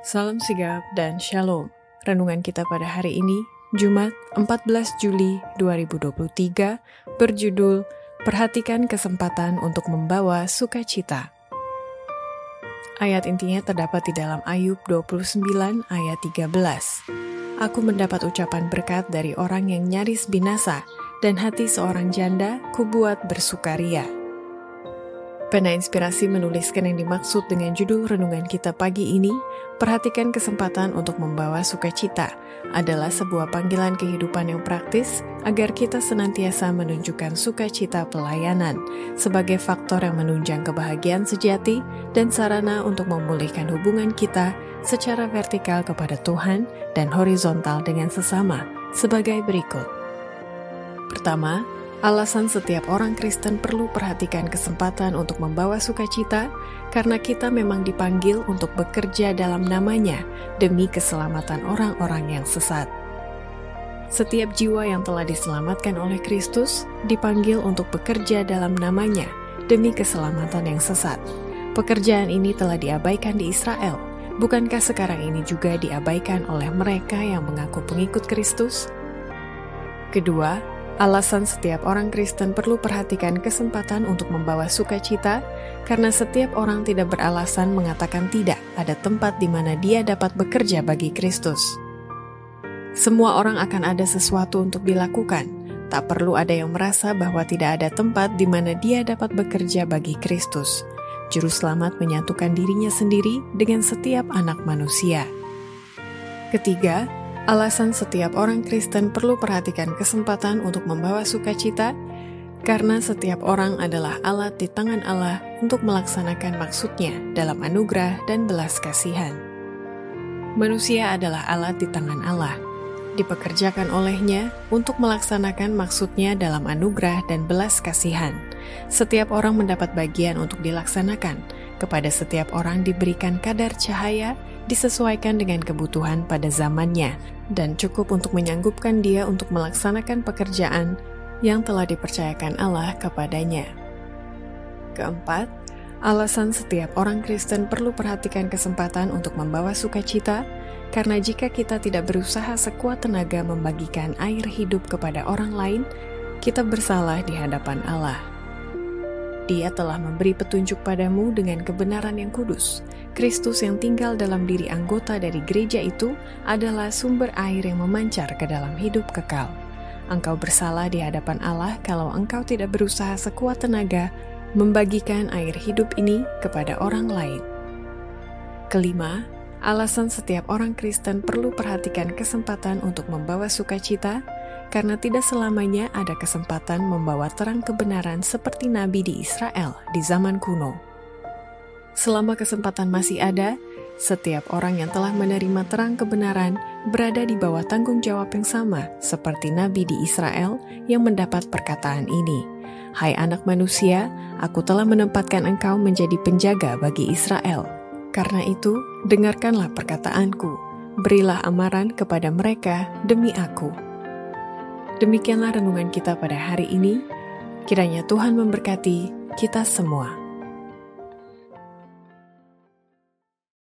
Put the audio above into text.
Salam sigap dan shalom. Renungan kita pada hari ini, Jumat 14 Juli 2023, berjudul Perhatikan Kesempatan untuk Membawa Sukacita. Ayat intinya terdapat di dalam Ayub 29 ayat 13. Aku mendapat ucapan berkat dari orang yang nyaris binasa, dan hati seorang janda kubuat bersukaria. Pena Inspirasi menuliskan yang dimaksud dengan judul renungan kita pagi ini, perhatikan kesempatan untuk membawa sukacita, adalah sebuah panggilan kehidupan yang praktis agar kita senantiasa menunjukkan sukacita pelayanan sebagai faktor yang menunjang kebahagiaan sejati dan sarana untuk memulihkan hubungan kita secara vertikal kepada Tuhan dan horizontal dengan sesama sebagai berikut. Pertama, Alasan setiap orang Kristen perlu perhatikan kesempatan untuk membawa sukacita karena kita memang dipanggil untuk bekerja dalam namanya demi keselamatan orang-orang yang sesat. Setiap jiwa yang telah diselamatkan oleh Kristus dipanggil untuk bekerja dalam namanya demi keselamatan yang sesat. Pekerjaan ini telah diabaikan di Israel. Bukankah sekarang ini juga diabaikan oleh mereka yang mengaku pengikut Kristus? Kedua, Alasan setiap orang Kristen perlu perhatikan kesempatan untuk membawa sukacita, karena setiap orang tidak beralasan mengatakan tidak ada tempat di mana dia dapat bekerja bagi Kristus. Semua orang akan ada sesuatu untuk dilakukan. Tak perlu ada yang merasa bahwa tidak ada tempat di mana dia dapat bekerja bagi Kristus. Juru selamat menyatukan dirinya sendiri dengan setiap anak manusia. Ketiga, Alasan setiap orang Kristen perlu perhatikan kesempatan untuk membawa sukacita, karena setiap orang adalah alat di tangan Allah untuk melaksanakan maksudnya dalam anugerah dan belas kasihan. Manusia adalah alat di tangan Allah, dipekerjakan olehnya untuk melaksanakan maksudnya dalam anugerah dan belas kasihan. Setiap orang mendapat bagian untuk dilaksanakan, kepada setiap orang diberikan kadar cahaya disesuaikan dengan kebutuhan pada zamannya dan cukup untuk menyanggupkan dia untuk melaksanakan pekerjaan yang telah dipercayakan Allah kepadanya. Keempat, alasan setiap orang Kristen perlu perhatikan kesempatan untuk membawa sukacita, karena jika kita tidak berusaha sekuat tenaga membagikan air hidup kepada orang lain, kita bersalah di hadapan Allah. Dia telah memberi petunjuk padamu dengan kebenaran yang kudus. Kristus yang tinggal dalam diri anggota dari gereja itu adalah sumber air yang memancar ke dalam hidup kekal. Engkau bersalah di hadapan Allah kalau engkau tidak berusaha sekuat tenaga membagikan air hidup ini kepada orang lain. Kelima, alasan setiap orang Kristen perlu perhatikan kesempatan untuk membawa sukacita karena tidak selamanya ada kesempatan membawa terang kebenaran seperti nabi di Israel di zaman kuno. Selama kesempatan masih ada, setiap orang yang telah menerima terang kebenaran berada di bawah tanggung jawab yang sama seperti nabi di Israel yang mendapat perkataan ini. Hai anak manusia, aku telah menempatkan engkau menjadi penjaga bagi Israel. Karena itu, dengarkanlah perkataanku. Berilah amaran kepada mereka demi aku Demikianlah renungan kita pada hari ini. Kiranya Tuhan memberkati kita semua.